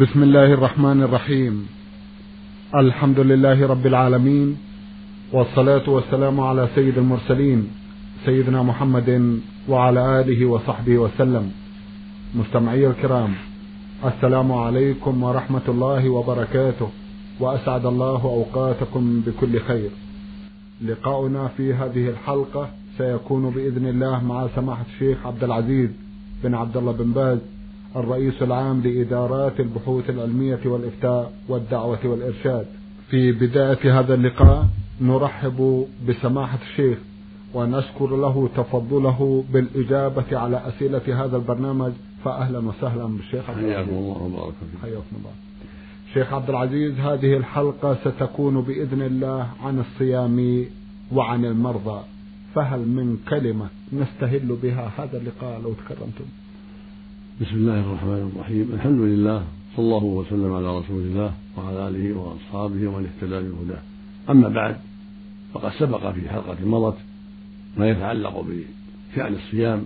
بسم الله الرحمن الرحيم. الحمد لله رب العالمين والصلاة والسلام على سيد المرسلين سيدنا محمد وعلى آله وصحبه وسلم. مستمعي الكرام السلام عليكم ورحمة الله وبركاته وأسعد الله أوقاتكم بكل خير. لقاؤنا في هذه الحلقة سيكون بإذن الله مع سماحة الشيخ عبد العزيز بن عبد الله بن باز الرئيس العام لإدارات البحوث العلمية والإفتاء والدعوة والإرشاد. في بداية هذا اللقاء نرحب بسماحة الشيخ ونشكر له تفضله بالإجابة على أسئلة هذا البرنامج. فأهلا وسهلا بالشيخ عبد العزيز. حياكم الله وبارك فيكم حياكم الله. شيخ عبد العزيز هذه الحلقة ستكون بإذن الله عن الصيام وعن المرضى. فهل من كلمة نستهل بها هذا اللقاء لو تكرمتم؟ بسم الله الرحمن الرحيم. الحمد لله صلى الله وسلم على رسول الله وعلى آله وأصحابه ومن اهتدى بهداه. أما بعد فقد سبق في حلقة مضت ما يتعلق بشأن الصيام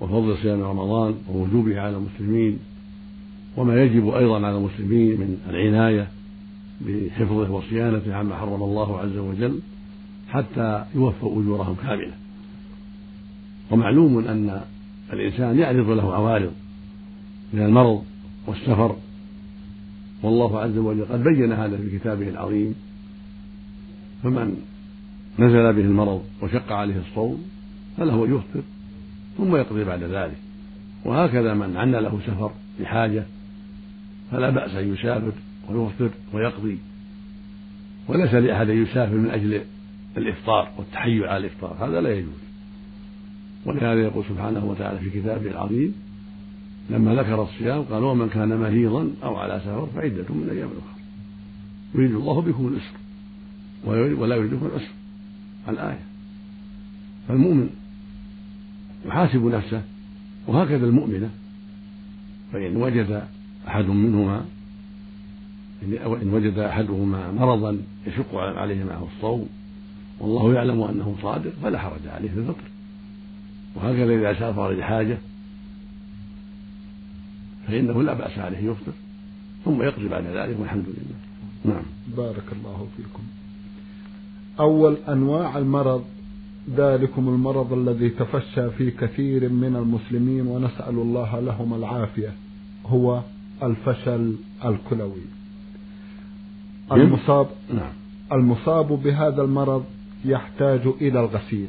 وفضل صيام رمضان ووجوبه على المسلمين وما يجب أيضا على المسلمين من العناية بحفظه وصيانته عما حرم الله عز وجل حتى يوفوا أجورهم كاملة. ومعلوم أن الإنسان يعرض له عوارض من المرض والسفر والله عز وجل قد بين هذا في كتابه العظيم. فمن نزل به المرض وشق عليه الصوم فله أن يفطر ثم يقضي بعد ذلك. وهكذا من عن له سفر لحاجة فلا بأس أن يسافر ويفطر ويقضي. وليس لأحد أن يسافر من أجل الإفطار والتحيل على الإفطار هذا لا يجوز. ولهذا يقول سبحانه وتعالى في كتابه العظيم لما ذكر الصيام قال ومن كان مريضا أو على سفر فعدة من أيام أخرى. يريد الله بكم اليسر ولا يريد بكم العسر. الآية. فالمؤمن يحاسب نفسه وهكذا المؤمنة فإن وجد أحد منهما إن وجد أحدهما مرضا يشق عليه معه الصوم والله يعلم أنه صادق فلا حرج عليه في الفطر. وهكذا إذا سافر لحاجة فإنه لا بأس عليه يفطر. ثم يقضي بعد ذلك والحمد لله. نعم. بارك الله فيكم. أول أنواع المرض ذلكم المرض الذي تفشى في كثير من المسلمين ونسأل الله لهم العافية هو الفشل الكلوي. المصاب نعم. المصاب بهذا المرض يحتاج إلى الغسيل.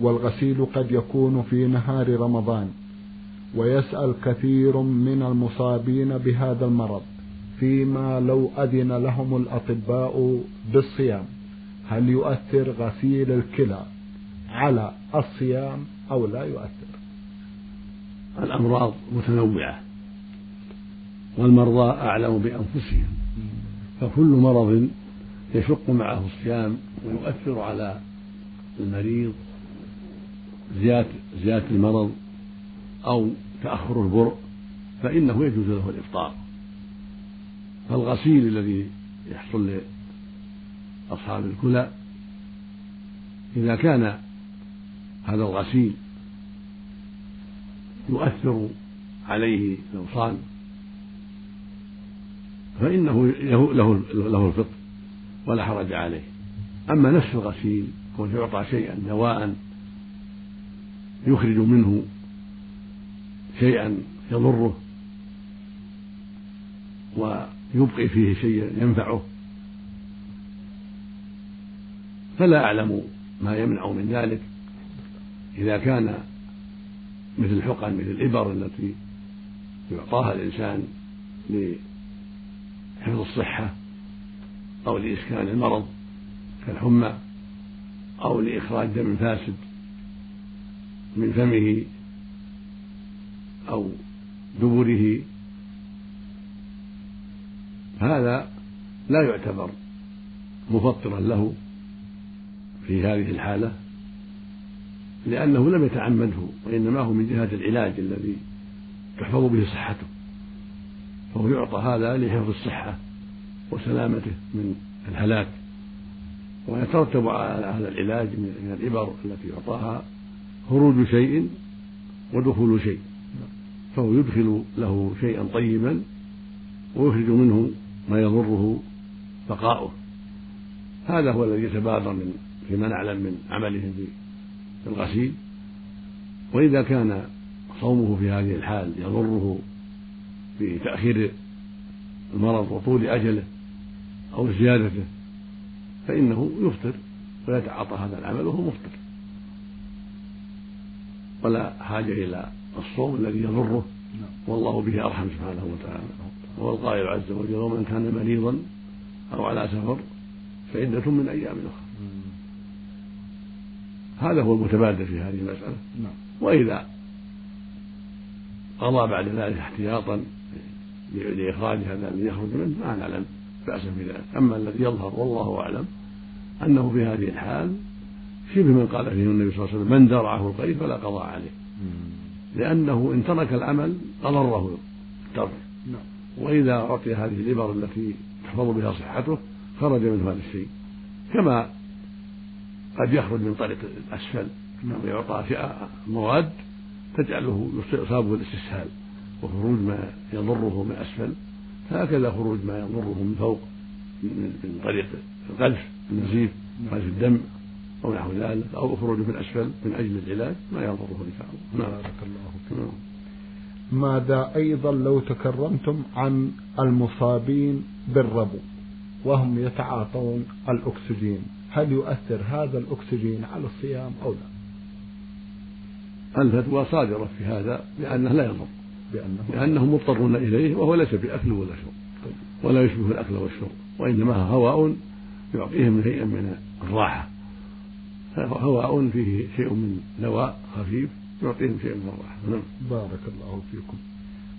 والغسيل قد يكون في نهار رمضان. ويسأل كثير من المصابين بهذا المرض فيما لو أذن لهم الأطباء بالصيام. هل يؤثر غسيل الكلى على الصيام أو لا يؤثر؟ الأمراض متنوعة والمرضى أعلم بأنفسهم. فكل مرض يشق معه الصيام ويؤثر على المريض زيادة زيادة المرض أو تأخر البرء فإنه يجوز له الإفطار. فالغسيل الذي يحصل لأصحاب الكلى إذا كان هذا الغسيل يؤثر عليه صام فإنه له له الفطر ولا حرج عليه. أما نفس الغسيل كون يعطى شيئا دواء يخرج منه شيئا يضره ويبقي فيه شيئا ينفعه. فلا أعلم ما يمنع من ذلك. إذا كان مثل الحقن مثل الإبر التي يعطاها الإنسان لحفظ الصحة أو لإسكان المرض كالحمى أو لإخراج دم فاسد من فمه أو دبره. هذا لا يعتبر مفطرا له في هذه الحالة لأنه لم يتعمده وإنما هو من جهة العلاج الذي تحفظ به صحته. فهو يعطى هذا لحفظ الصحة وسلامته من الهلاك ويترتب على هذا العلاج من الإبر التي يعطاها خروج شيء ودخول شيء. فهو يدخل له شيئا طيبا ويخرج منه ما يضره بقاؤه. هذا هو الذي يتبادر من فيما نعلم من عملهم في الغسيل. وإذا كان صومه في هذه الحال يضره بتأخير المرض وطول أجله أو زيادته فإنه يفطر ويتعاطى هذا العمل وهو مفطر. ولا حاجة إلى الصوم الذي يضره. نعم. والله به أرحم سبحانه وتعالى. هو القائل عز وجل ومن كان مريضا أو على سفر فعدة من أيام أخرى. هذا هو المتبادر في هذه المسألة. نعم. وإذا قضى بعد ذلك احتياطا لإخراج هذا الذي يخرج منه ما نعلم بأسا في ذلك أما الذي يظهر والله أعلم أنه في هذه الحال شبه من قال فيه النبي صلى الله عليه وسلم من درعه القيد فلا قضاء عليه لأنه إن ترك العمل أضره الترك نعم. وإذا أعطي هذه الإبر التي تحفظ بها صحته خرج منه هذا الشيء كما قد يخرج من طريق الأسفل نعم. ويعطى مواد تجعله يصاب بالاستسهال وخروج ما يضره من أسفل هكذا خروج ما يضره من فوق من طريق القذف النزيف قذف نعم. الدم أو نحو ذلك أو خروج من أسفل من أجل العلاج ما يضره إن شاء الله. نعم. بارك الله فيك. نعم. ماذا أيضا لو تكرمتم عن المصابين بالربو وهم يتعاطون الأكسجين؟ هل يؤثر هذا الأكسجين على الصيام أو لا؟ الفتوى صادرة في هذا لأنه لا يضر. لأنه لأنهم مضطرون إليه وهو ليس بأكل ولا شرب. ولا يشبه الأكل والشرب وإنما هواء يعطيهم شيئا من الراحة. هواء فيه شيء من دواء خفيف يعطيهم شيء من الراحة نعم. بارك الله فيكم.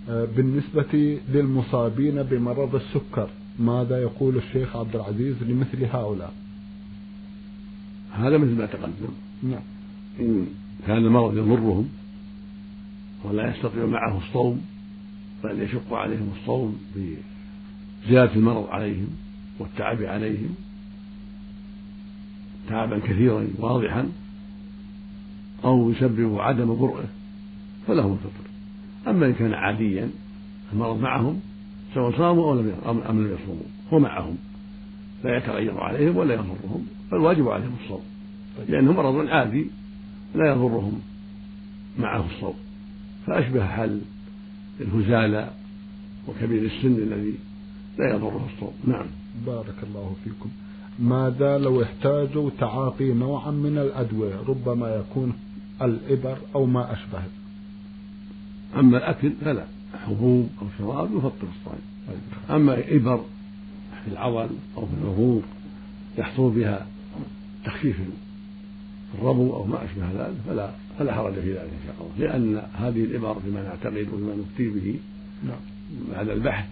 آه، بالنسبة للمصابين بمرض السكر ماذا يقول الشيخ عبد العزيز لمثل هؤلاء؟ هذا مثل ما تقدم. نعم. إن كان المرض يضرهم ولا يستطيع معه الصوم بل يشق عليهم الصوم بزيادة المرض عليهم والتعب عليهم. تعبا كثيرا واضحا أو يسبب عدم برؤه فلهم الفطر. أما إن كان عاديا المرض معهم سواء صاموا أو لم أم لم يصوموا هو معهم. لا يتغير عليهم ولا يضرهم فالواجب عليهم الصوم. لأنه مرض عادي لا يضرهم معه الصوم. فأشبه حال الهزالة وكبير السن الذي لا يضره الصوم. نعم. بارك الله فيكم. ماذا لو احتاجوا تعاطي نوعا من الأدوية ربما يكون الإبر أو ما أشبهه أما الأكل فلا حبوب أو شراب يفطر الصائم. أما إبر في العضل أو في العروق يحصل بها تخفيف الربو أو ما أشبه ذلك فلا فلا حرج في ذلك إن شاء الله. لأن هذه الإبر فيما نعتقد وفيما نفتي به نعم. بعد البحث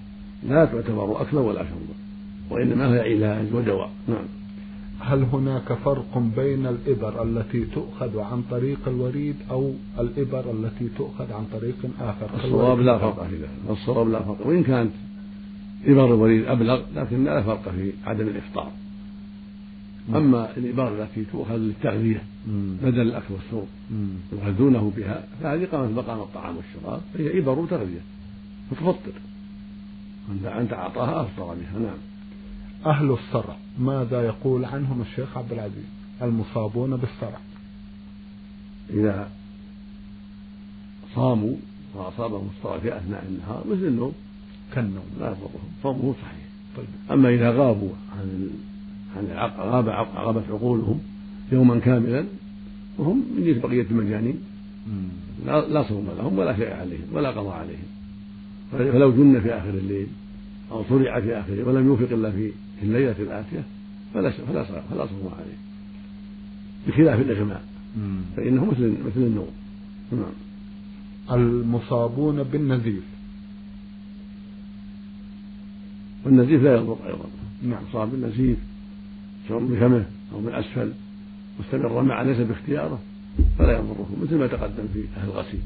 لا تعتبر أكلا ولا شربا. وإنما هي علاج ودواء. نعم. هل هناك فرق بين الإبر التي تؤخذ عن طريق الوريد أو الإبر التي تؤخذ عن طريق آخر؟ الصواب لا فرق في ذلك. الصواب لا فرق. وإن كانت إبر الوريد أبلغ لكن لا فرق في عدم الإفطار. أما الإبر التي تؤخذ للتغذية بدل الأكل والشرب يغذونه بها فهذه قامت مقام الطعام والشراب فهي إبر تغذية فتفطر أنت أعطاها أفطر بها. نعم. أهل الصرع ماذا يقول عنهم الشيخ عبد العزيز؟ المصابون بالصرع إذا صاموا وأصابهم الصرع في أثناء النهار مثل النوم. كالنوم. لا يضرهم. صومه صحيح. طيب. أما إذا غابوا عن عن غاب غابت عقولهم يوما كاملا وهم من جنس بقية المجانين. لا, لا صوم لهم ولا شيء عليهم ولا قضاء عليهم. فلو جن في آخر الليل أو صرع في آخره ولم يوفق إلا في الليلة الآتية فلا فلا فلا صوم عليه. بخلاف الإغماء. فإنه مثل مثل النوم. نعم المصابون بالنزيف. والنزيف لا يضر أيضا. نعم. صاب بالنزيف سواء من فمه أو من أسفل مستمرا مع ليس باختياره فلا يضره مثل ما تقدم في أهل الغسيل.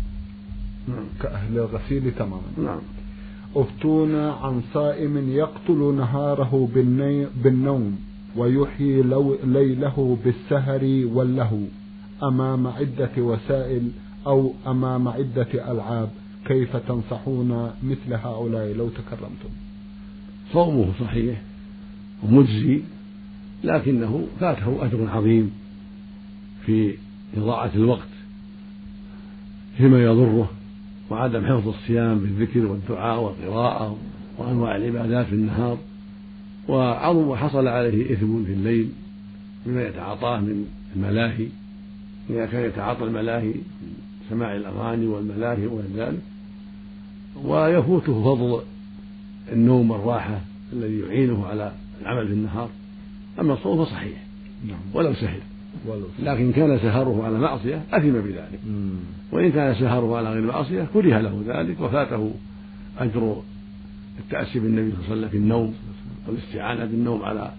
نعم. كأهل الغسيل تماما. نعم. افتونا عن صائم يقتل نهاره بالنوم ويحيي ليله بالسهر واللهو أمام عدة وسائل أو أمام عدة ألعاب. كيف تنصحون مثل هؤلاء لو تكرمتم؟ صومه صحيح ومجزي لكنه فاته أجر عظيم في إضاعة الوقت فيما يضره. وعدم حفظ الصيام بالذكر والدعاء والقراءة وأنواع العبادات في النهار. وعظم وحصل عليه إثم في الليل بما يتعاطاه من الملاهي إذا كان يتعاطى الملاهي سماع الأغاني والملاهي وغير ذلك. ويفوته فضل النوم والراحة الذي يعينه على العمل في النهار. أما الصوم فصحيح نعم. ولو سهر لكن كان سهره على معصية أثم بذلك. وإن كان سهره على غير معصية كره له ذلك وفاته أجر التأسي بالنبي صلى الله عليه وسلم في النوم والاستعانة بالنوم على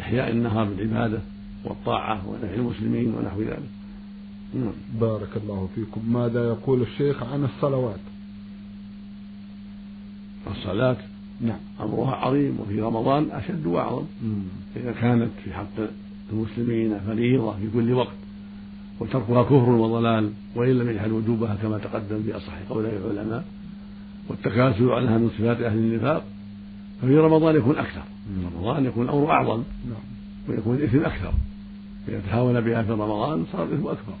إحياء النهار بالعبادة والطاعة ونفع المسلمين ونحو ذلك. نعم. بارك الله فيكم. ماذا يقول الشيخ عن الصلوات؟ الصلاة نعم. أمرها عظيم وفي رمضان أشد وأعظم. إذا كانت في حق المسلمين فريضة في كل وقت وتركها كفر وضلال وإن لم يجحد وجوبها كما تقدم في أصح قولي العلماء والتكاسل عنها من صفات أهل النفاق ففي رمضان يكون أكثر في رمضان يكون الأمر أعظم. ويكون الإثم أكثر إذا تهاون بها في رمضان صار الإثم أكبر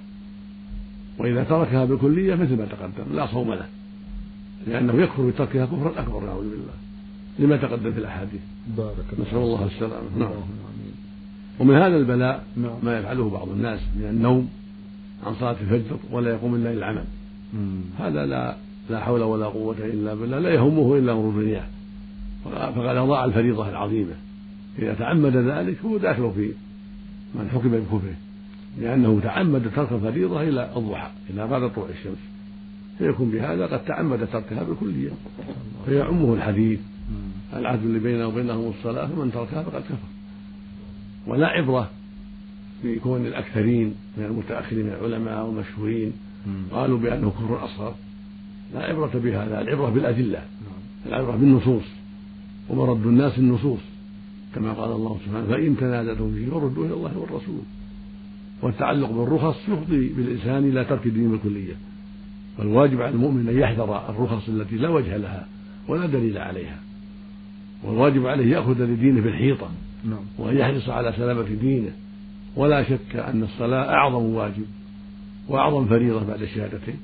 وإذا تركها بالكلية مثل ما تقدم لا صوم له لأنه يكفر بتركها كفرا أكبر نعوذ بالله لما تقدم في الأحاديث. بارك الله نسأل الله السلامة. نعم. ومن هذا البلاء. ما يفعله بعض الناس من النوم عن صلاة الفجر ولا يقوم إلا للعمل هذا لا لا حول ولا قوة إلا بالله لا يهمه إلا أمر الدنيا فقد أضاع الفريضة العظيمة. إذا تعمد ذلك هو داخل في من حكم بكفره لأنه تعمد ترك الفريضة إلى الضحى إلى بعد طلوع الشمس. فيكون بهذا قد تعمد تركها بالكلية فيعمه الحديث العهد اللي بيننا وبينهم الصلاة فمن تركها فقد كفر. ولا عبرة. بكون الأكثرين من المتأخرين من العلماء والمشهورين قالوا بأنه كفر أصغر. لا عبرة بهذا العبرة بالأدلة العبرة بالنصوص. ومرد الناس النصوص كما قال الله سبحانه فإن تنازعتم فيه فردوا إلى الله والرسول. والتعلق بالرخص يفضي بالإنسان إلى ترك الدين بالكلية. والواجب على المؤمن أن يحذر الرخص التي لا وجه لها ولا دليل عليها. والواجب عليه يأخذ لدينه بالحيطة نعم. وأن يحرص على سلامة دينه. ولا شك أن الصلاة أعظم واجب وأعظم فريضة بعد الشهادتين.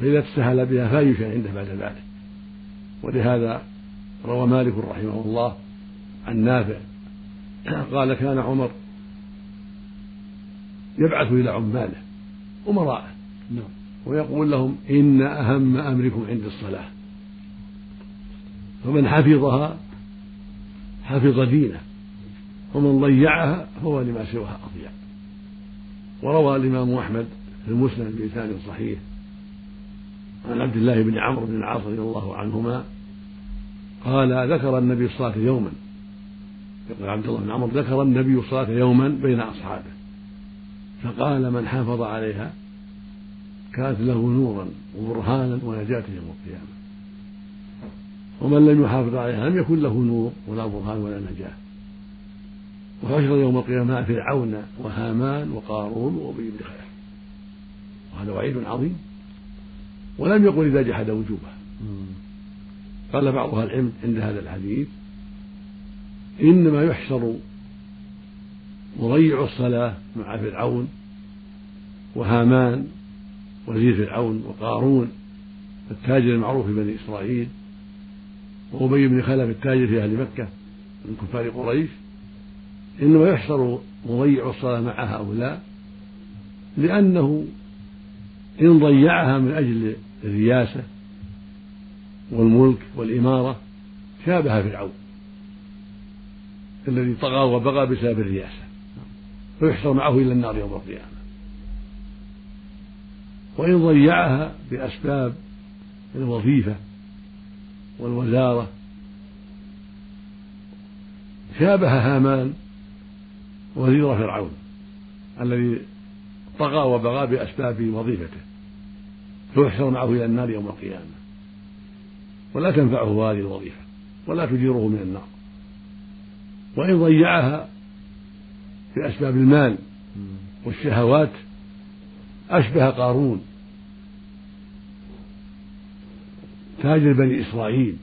فإذا تسهل بها فأي شيء عنده بعد ذلك. ولهذا روى مالك رحمه الله عن نافع. قال كان عمر يبعث إلى عماله أمراءه نعم. ويقول لهم إن أهم أمركم عند الصلاة. فمن حفظها حفظ دينه. ومن ضيعها فهو لما سواها أضيع. وروى الإمام أحمد في المسند بلسان صحيح عن عبد الله بن عمرو بن العاص رضي الله عنهما قال ذكر النبي الصلاة يوما. يقول عبد الله بن عمرو ذكر النبي الصلاة يوما بين أصحابه. فقال من حافظ عليها كانت له نورا وبرهانا ونجاة يوم القيامة. ومن لم يحافظ عليها لم يكن له نور ولا برهان ولا نجاة. وحشر يوم القيامة فرعون وهامان وقارون وأبي بن خلف. وهذا وعيد عظيم. ولم يقل إذا جحد وجوبها قال بعض أهل العلم عند هذا الحديث إنما يحشر مضيع الصلاة مع فرعون وهامان وزير فرعون وقارون التاجر المعروف في بني إسرائيل وأبي بن خلف التاجر في أهل مكة من كفار قريش. إنما يحشر مضيع الصلاة مع هؤلاء لأنه إن ضيعها من أجل الرياسة والملك والإمارة شابه فرعون الذي طغى وبغى بسبب الرياسة فيحشر معه إلى النار يوم القيامة. وإن ضيعها بأسباب الوظيفة والوزارة شابه هامان وزير فرعون الذي طغى وبغى بأسباب وظيفته فيحشر معه إلى النار يوم القيامة. ولا تنفعه هذه الوظيفة ولا تجيره من النار. وإن ضيعها بأسباب المال والشهوات أشبه قارون تاجر بني إسرائيل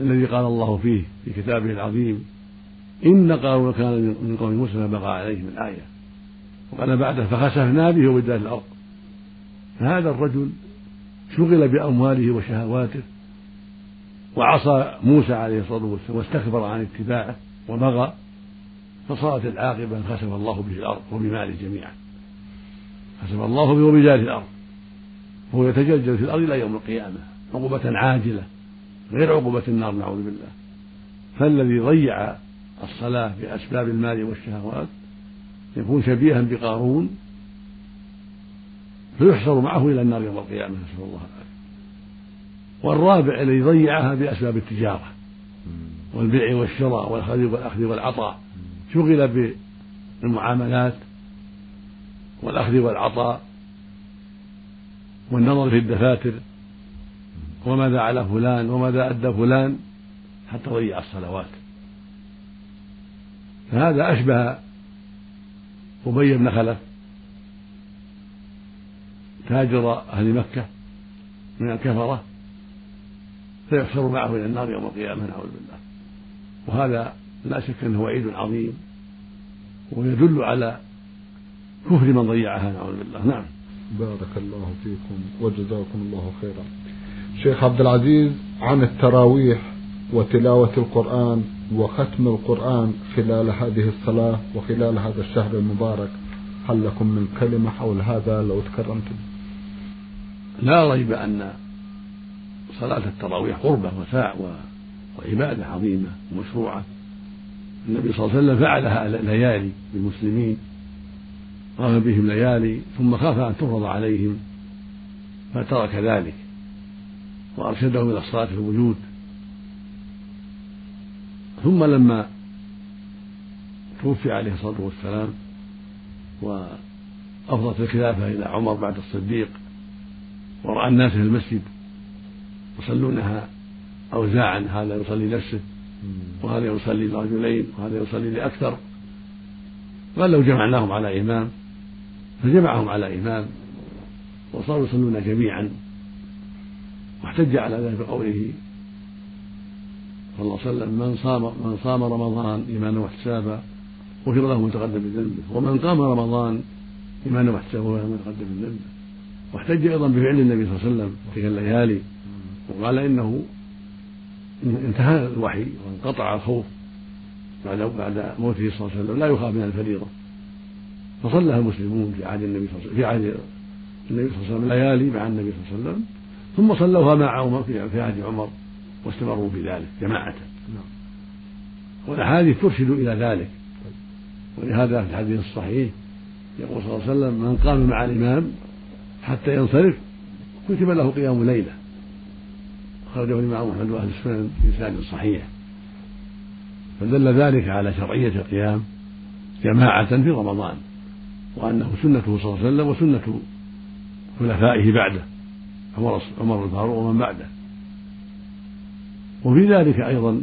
الذي قال الله فيه في كتابه العظيم إن قارون كان من قوم موسى فبغى عليهم الآية وقال بعده فخسفنا به وبدار الأرض. فهذا الرجل شغل بأمواله وشهواته وعصى موسى عليه الصلاة والسلام واستكبر عن اتباعه وبغى فصارت العاقبة أن خسف الله به الأرض وبماله جميعا. خسف الله به وبجاره الأرض. وهو يتجلجل في الأرض إلى يوم القيامة عقوبة عاجلة غير عقوبة النار نعوذ بالله. فالذي ضيع الصلاة بأسباب المال والشهوات يكون شبيها بقارون فيحشر معه إلى النار يوم القيامة نسأل الله العافية. والرابع الذي ضيعها بأسباب التجارة والبيع والشراء والأخذ والعطاء. شغل بالمعاملات والأخذ والعطاء والنظر في الدفاتر وماذا على فلان وماذا أدى فلان حتى ضيع الصلوات. فهذا أشبه أبي بن خلف تاجر أهل مكة من الكفرة فيحشر معه إلى النار يوم القيامة نعوذ بالله. وهذا لا شك أنه وعيد عظيم ويدل على كفر من ضيعها نعوذ بالله. نعم. بارك الله فيكم وجزاكم الله خيرا. شيخ عبد العزيز عن التراويح وتلاوة القرآن وختم القرآن خلال هذه الصلاة وخلال هذا الشهر المبارك. هل لكم من كلمة حول هذا لو تكرمتم؟ لا ريب أن صلاة التراويح قربة وساع وعبادة عظيمة ومشروعة. النبي صلى الله عليه وسلم فعلها ليالي بالمسلمين قام بهم ليالي ثم خاف أن تفرض عليهم فترك ذلك وأرشدهم إلى الصلاة في الوجود. ثم لما توفي عليه الصلاة والسلام وأفضت الخلافة إلى عمر بعد الصديق ورأى الناس في المسجد يصلونها أوزاعا هذا يصلي نفسه وهذا يصلي لرجلين وهذا يصلي لأكثر. قال لو جمعناهم على إمام فجمعهم على إمام وصاروا يصلون جميعا. واحتج على ذلك بقوله صلى الله عليه وسلم من صام من صام رمضان إيمانا واحتسابا غفر له من تقدم ذنبه. ومن قام رمضان إيمانا واحتسابا غفر له من تقدم ذنبه. واحتج أيضا بفعل النبي صلى الله عليه وسلم تلك الليالي وقال إنه انتهى الوحي وانقطع الخوف بعد بعد موته صلى الله عليه وسلم لا يخاف من الفريضة. فصلىها المسلمون في عهد النبي صلى الله عليه وسلم في عهد النبي صلى الله عليه وسلم ليالي مع النبي صلى الله عليه وسلم ثم صلوها مع عمر في عهد عمر. واستمروا في ذلك جماعة. نعم. والأحاديث ترشد إلى ذلك. ولهذا في الحديث الصحيح يقول صلى الله عليه وسلم من قام مع الإمام حتى ينصرف كتب له قيام ليلة. خرجه الإمام أحمد وأهل السنن بإسناد صحيح. فدل ذلك على شرعية القيام جماعة في رمضان وأنه سنته صلى الله عليه وسلم وسنة خلفائه بعده عمر عمر الفاروق ومن بعده. وفي ذلك أيضا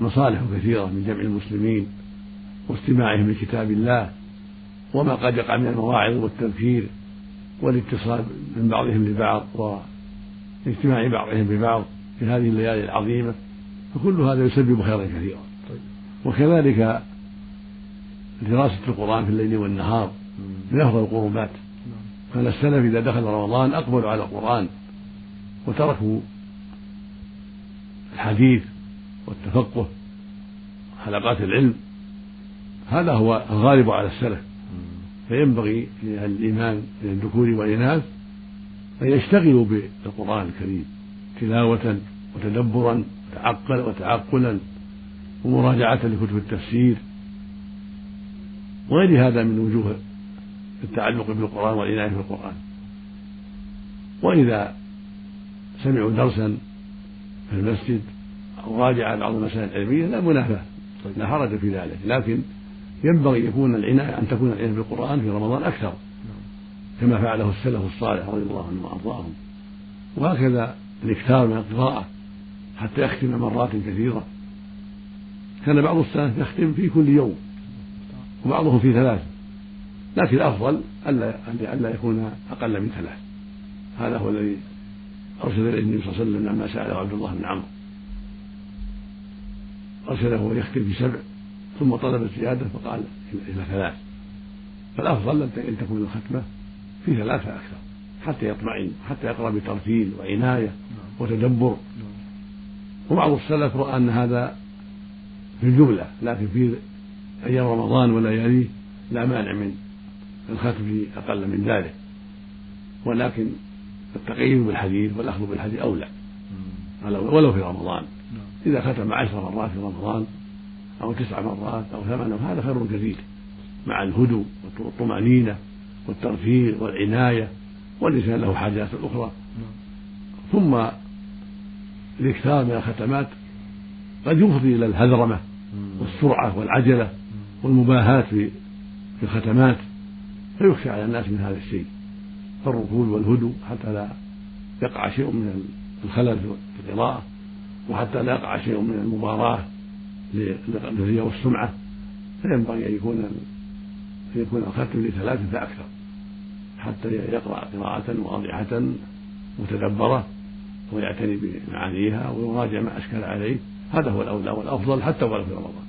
مصالح كثيرة من جمع المسلمين واستماعهم لكتاب الله وما قد يقع من المواعظ والتذكير والاتصال من بعضهم لبعض واجتماع بعضهم ببعض في هذه الليالي العظيمة فكل هذا يسبب خيرا كثيرا. وكذلك دراسة القرآن في الليل والنهار من أفضل القربات. كان السلف إذا دخل رمضان أقبلوا على القرآن وتركوا الحديث والتفقه حلقات العلم هذا هو الغالب على السلف. فينبغي لأهل الإيمان من الذكور والإناث أن يشتغلوا بالقرآن الكريم تلاوة وتدبرا وتعقل وتعقلا ومراجعة لكتب التفسير وغير هذا من وجوه التعلق بالقرآن والعناية بالقرآن وإذا سمعوا درسا في المسجد أو راجع بعض المسائل العلمية لا منافاة لا حرج في ذلك. لكن ينبغي يكون العناية أن تكون العناية بالقرآن في رمضان أكثر. كما فعله السلف الصالح رضي الله عنهم وأرضاهم. وهكذا الإكثار من القراءة حتى يختم مرات كثيرة. كان بعض السلف يختم في كل يوم وبعضهم في ثلاث. لكن الأفضل ألا ألا يكون أقل من ثلاث. هذا هو الذي أرشد إليه النبي صلى الله عليه وسلم لما سأله عبد الله بن عمرو. أرسله يختم بسبع ثم طلب الزيادة فقال إلى ثلاث. فالأفضل أن تكون الختمة في ثلاثة أكثر حتى يطمئن حتى يقرأ بترتيل وعناية وتدبر. وبعض السلف رأى أن هذا في الجملة لكن في أيام رمضان ولياليه لا مانع من الختم في أقل من ذلك. ولكن التقييد بالحديث والأخذ بالحديث أولى ولو في رمضان. إذا ختم عشر مرات في رمضان أو تسع مرات أو ثمان هذا خير كثير مع الهدوء والطمأنينة والترفيه والعناية والإنسان له حاجات أخرى. ثم الإكثار من الختمات قد يفضي إلى الهذرمة والسرعة والعجلة والمباهاة في في الختمات فيخشى على الناس من هذا الشيء. فالركود والهدوء حتى لا يقع شيء من الخلل في القراءة وحتى لا يقع شيء من المباراة للرياء والسمعة. فينبغي أن يكون أن يكون الختم لثلاث فأكثر حتى يقرأ قراءة واضحة متدبرة ويعتني بمعانيها ويراجع ما أشكل عليه. هذا هو الأولى والأفضل حتى ولو في رمضان.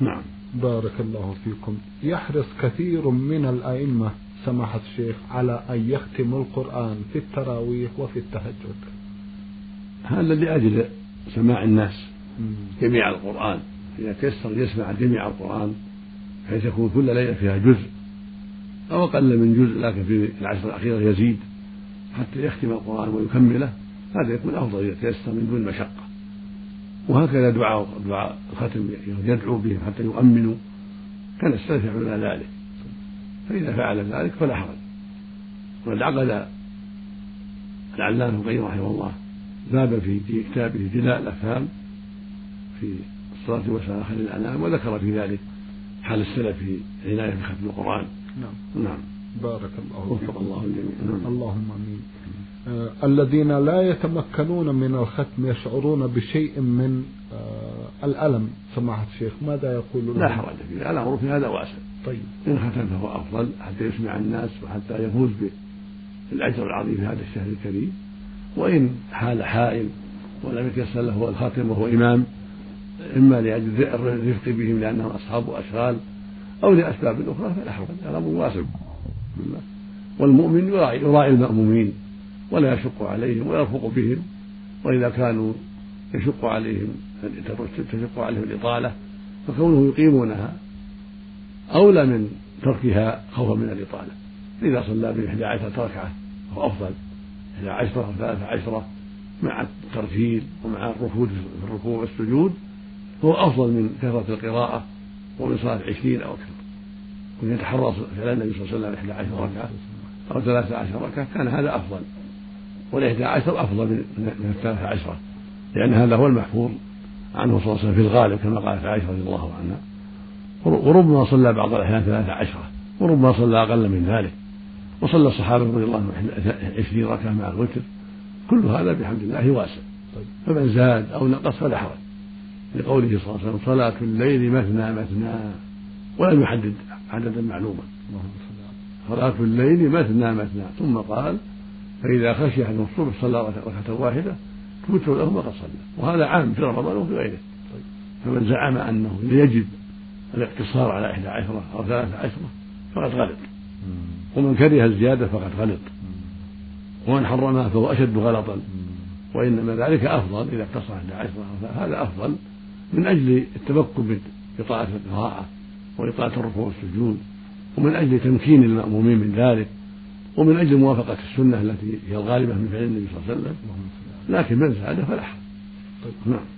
نعم. بارك الله فيكم. يحرص كثير من الأئمة سماحة الشيخ على أن يختم القرآن في التراويح وفي التهجد. هذا لأجل سماع الناس جميع القرآن. إذا تيسر يسمع جميع القرآن بحيث يكون كل ليلة فيها جزء أو أقل من جزء لكن في العشر الأخيرة يزيد حتى يختم القرآن ويكمله هذا يكون أفضل إذا تيسر من دون مشقة. وهكذا دعاء دعاء الختم يدعو بهم حتى يؤمنوا. كان السلف يفعلون ذلك. فإذا فعل ذلك فلا حرج. وقد عقد العلامة ابن القيم رحمه الله بابا في كتابه جلاء الأفهام في الصلاة والسلام خير الأنام وذكر في ذلك حال السلف في عناية بختم القرآن. نعم. نعم. بارك الله فيك الله الجميع. نعم. اللهم آمين. آه الذين لا يتمكنون من الختم يشعرون بشيء من آه الألم. سماحة الشيخ ماذا يقول لهم؟ لا حرج فيه الأمر في هذا واسع طيب. إن ختم فهو أفضل حتى يسمع الناس وحتى يفوز بالأجر العظيم في هذا الشهر الكريم. وإن حال حائل ولم يتيسر له الختم وهو إمام إما لأجل الرفق بهم لأنهم أصحاب أشغال أو لأسباب أخرى فلا حرج الأمر واسع والمؤمن يراعي, يراعي المأمومين ولا يشق عليهم ويرفق بهم وإذا كانوا يشق عليهم تشق عليهم الإطالة فكونه يقيمونها أولى من تركها خوفا من الإطالة إذا صلى بإحدى عشرة ركعة فهو أفضل. إحدى عشرة أو ثلاثة عشرة مع الترتيل ومع الركود في الركوع والسجود هو أفضل من كثرة القراءة ومن صلاة عشرين أو أكثر. كن يتحرى فعل النبي صلى الله عليه وسلم إحدى عشر ركعة أو ثلاثة عشر ركعة كان هذا أفضل. والإحدى عشر أفضل من الثلاثة عشرة لأن هذا هو المحفوظ عنه صلى الله عليه وسلم في الغالب كما قالت عائشة رضي الله عنها. وربما صلى بعض الأحيان ثلاثة عشرة وربما صلى أقل من ذلك وصلى الصحابة رضي الله عنهم عشرين ركعة مع الوتر كل هذا بحمد الله واسع. فمن زاد أو نقص فلا حرج. لقوله صلى الله عليه وسلم صلاة الليل مثنى مثنى ولم يحدد عددا معلوما. صلاة الليل مثنى مثنى ثم قال فإذا خشي أحد الصبح صلى ركعة واحدة توتر له ما قد صلى. وهذا عام في رمضان وفي غيره. فمن زعم أنه يجب الاقتصار على إحدى عشرة أو ثلاثة عشرة فقد غلط. ومن كره الزيادة فقد غلط. ومن حرمها فهو أشد غلطا. وإنما ذلك أفضل إذا اقتصر عند عشرة هذا أفضل من أجل التمكن بطاعة القراءة وإطاعة الركوع والسجود ومن أجل تمكين المأمومين من ذلك ومن أجل موافقة السنة التي هي الغالبة من فعل النبي صلى الله عليه وسلم. لكن من زاد فلا حرج. طيب. نعم.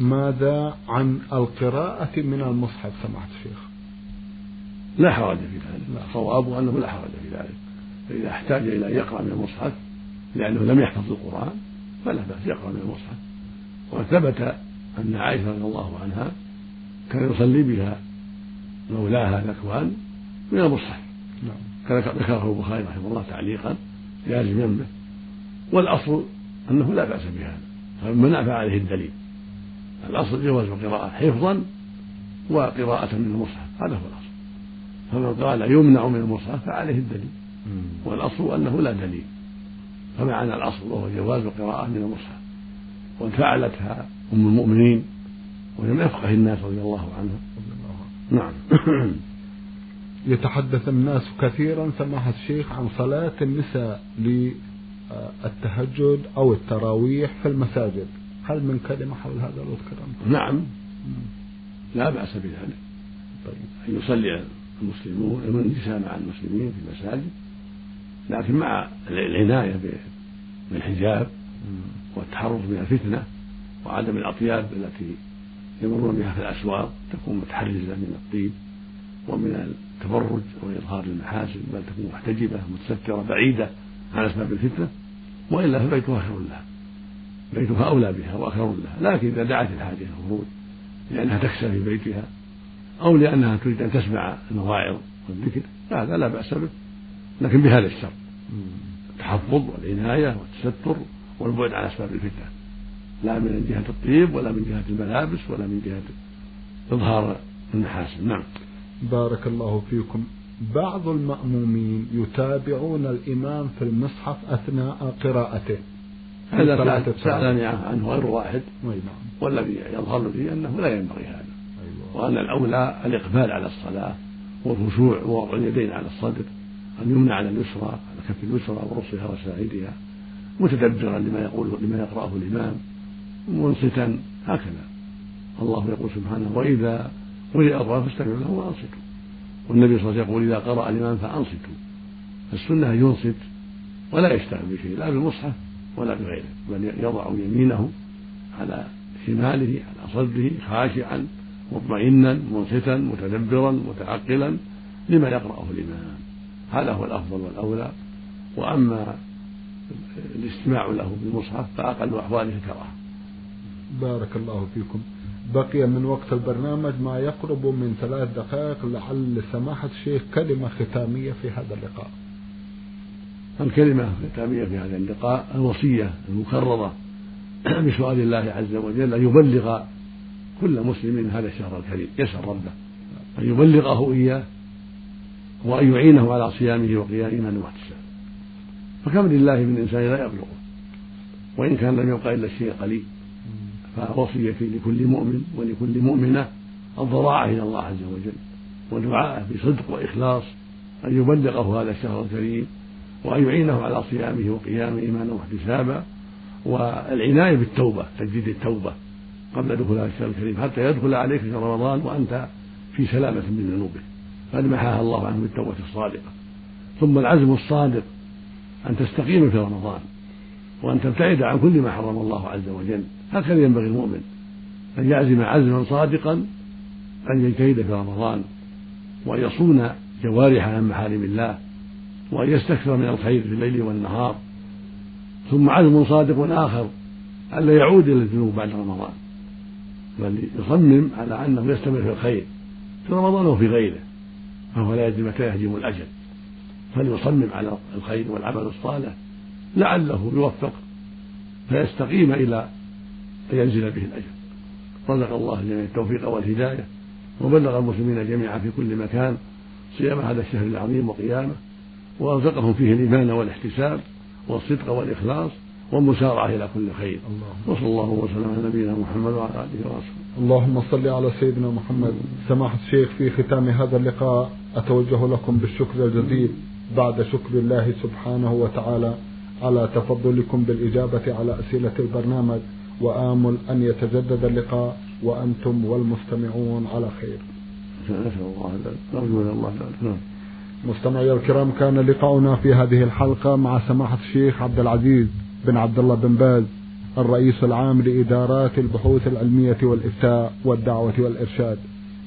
ماذا عن القراءة من المصحف؟ سماحة الشيخ؟ لا حرج في ذلك. الصواب أنه لا حرج في ذلك. فإذا احتاج إلى أن يقرأ من المصحف لأنه لم يحفظ القرآن فلا بأس يقرأ من المصحف. وقد ثبت أن عائشة رضي الله عنها كان يصلي بها مولاها ذكوان من المصحف. نعم. ذكره البخاري رحمه الله تعليقا جازما به والأصل أنه لا بأس بهذا فمن فعليه الدليل. الأصل جواز القراءة حفظا وقراءة من المصحف. هذا هو الأصل. فمن قال يمنع من المصحف فعليه الدليل. والأصل أنه لا دليل. فمعنى الأصل وهو جواز القراءة من المصحف. وإن فعلتها أم المؤمنين ولم يفقه الناس رضي الله عنه نعم. يتحدث الناس كثيرا سماحة الشيخ عن صلاة النساء للتهجد أو التراويح في المساجد. هل من كلمة حول هذا لو تكرمت؟ نعم. لا بأس بذلك. طيب أن يصلي المسلمون النساء مع المسلمين في المساجد لكن مع العناية بالحجاب والتحرز من الفتنة وعدم الأطياب التي يمرون بها في الأسواق تكون متحرزة من الطيب ومن التبرج وإظهار المحاسن بل تكون محتجبة متسترة بعيدة عن أسباب الفتنة وإلا فبيتها خير لها. بيتها أولى بها وأخير لها. لكن إذا دعت الحاجة الخروج لأنها تكسى في بيتها أو لأنها تريد أن تسمع المواعظ والذكر هذا لا بأس به. لكن بهذا الشرط. التحفظ والعناية والتستر والبعد عن أسباب الفتنة. لا من جهة الطيب ولا من جهة الملابس ولا من جهة إظهار المحاسن نعم. بارك الله فيكم. بعض المأمومين يتابعون الإمام في المصحف أثناء قراءته. هذا سألني عنه غير واحد. نعم. والذي يظهر لي أنه لا ينبغي هذا. أيوة. وأن الأولى الإقبال على الصلاة والخشوع ووضع اليدين على الصدر أن يمنع على اليسرى على كف اليسرى ورصها وساعدها متدبرا لما يقول لما يقرأه الإمام منصتا هكذا. الله يقول سبحانه وإذا قرئ القرآن فاستمعوا له وأنصتوا. والنبي صلى الله عليه وسلم يقول إذا قرأ الإمام فأنصتوا. السنة ينصت ولا يشتغل بشيء لا بالمصحف ولا بغيره بل يضع يمينه على شماله على صدره خاشعا مطمئنا منصتا متدبرا متعقلا لما يقرأه الإمام. هذا هو الأفضل والأولى. وأما الاستماع له بالمصحف فأقل أحواله الكراهة بارك الله فيكم. بقي من وقت البرنامج ما يقرب من ثلاث دقائق لعل سماحة الشيخ كلمة ختامية في هذا اللقاء. الكلمة الختامية في هذا اللقاء الوصية المكررة بسؤال الله عز وجل أن يبلغ كل مسلم هذا الشهر الكريم. يسأل ربه أن يبلغه إياه وأن يعينه على صيامه وقيام إيمانه واحتسابه فكم لله من إنسان لا يبلغه. وإن كان لم يبقى إلا الشيء قليل فوصيتي لكل مؤمن ولكل مؤمنة الضراعة إلى الله عز وجل. ودعاءه بصدق وإخلاص أن يبلغه هذا الشهر الكريم. وأن يعينه على صيامه وقيامه إيمانا واحتسابا والعناية بالتوبة تجديد التوبة قبل دخول هذا الشهر الكريم حتى يدخل عليك في رمضان وأنت في سلامة من ذنوبه قد محاها الله عنه بالتوبة الصادقة. ثم العزم الصادق أن تستقيم في رمضان وأن تبتعد عن كل ما حرم الله عز وجل. هكذا ينبغي المؤمن أن يعزم عزما صادقا أن يجتهد في رمضان وأن يصون جوارحه عن محارم الله. وأن يستكثر من الخير في الليل والنهار. ثم عزم صادق آخر ألا يعود إلى الذنوب بعد رمضان. بل يصمم على أنه يستمر في الخير في رمضان وفي غيره فهو لا يدري متى يهجم الأجل. فليصمم على الخير والعمل الصالح لعله يوفق فيستقيم إلى أن ينزل به الأجر رزق الله جميع التوفيق والهداية وبلغ المسلمين جميعا في كل مكان صيام هذا الشهر العظيم وقيامه. ورزقهم فيه الإيمان والاحتساب والصدق والإخلاص والمسارعة إلى كل خير. وصلى الله وسلم على نبينا محمد وعلى آله وصحبه اللهم صل على سيدنا محمد. سماحة الشيخ في ختام هذا اللقاء أتوجه لكم بالشكر الجزيل بعد شكر الله سبحانه وتعالى على تفضلكم بالإجابة على أسئلة البرنامج وآمل أن يتجدد اللقاء وأنتم والمستمعون على خير. نسأل الله نرجو الله نعم. مستمعي الكرام كان لقاؤنا في هذه الحلقة مع سماحة الشيخ عبد العزيز بن عبد الله بن باز الرئيس العام لإدارات البحوث العلمية والإفتاء والدعوة والإرشاد.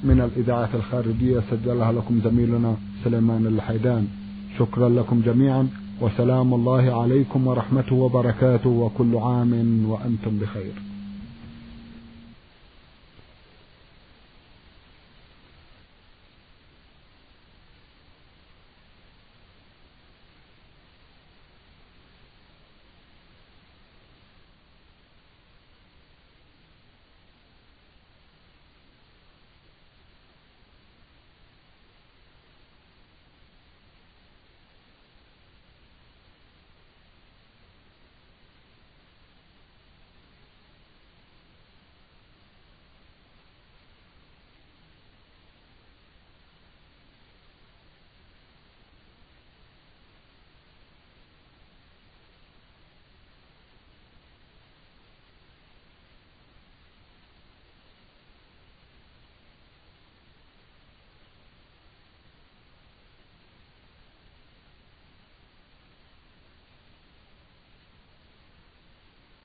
من الإذاعة الخارجية سجلها لكم زميلنا سليمان الحيدان. شكرا لكم جميعا وسلام الله عليكم ورحمته وبركاته وكل عام وأنتم بخير.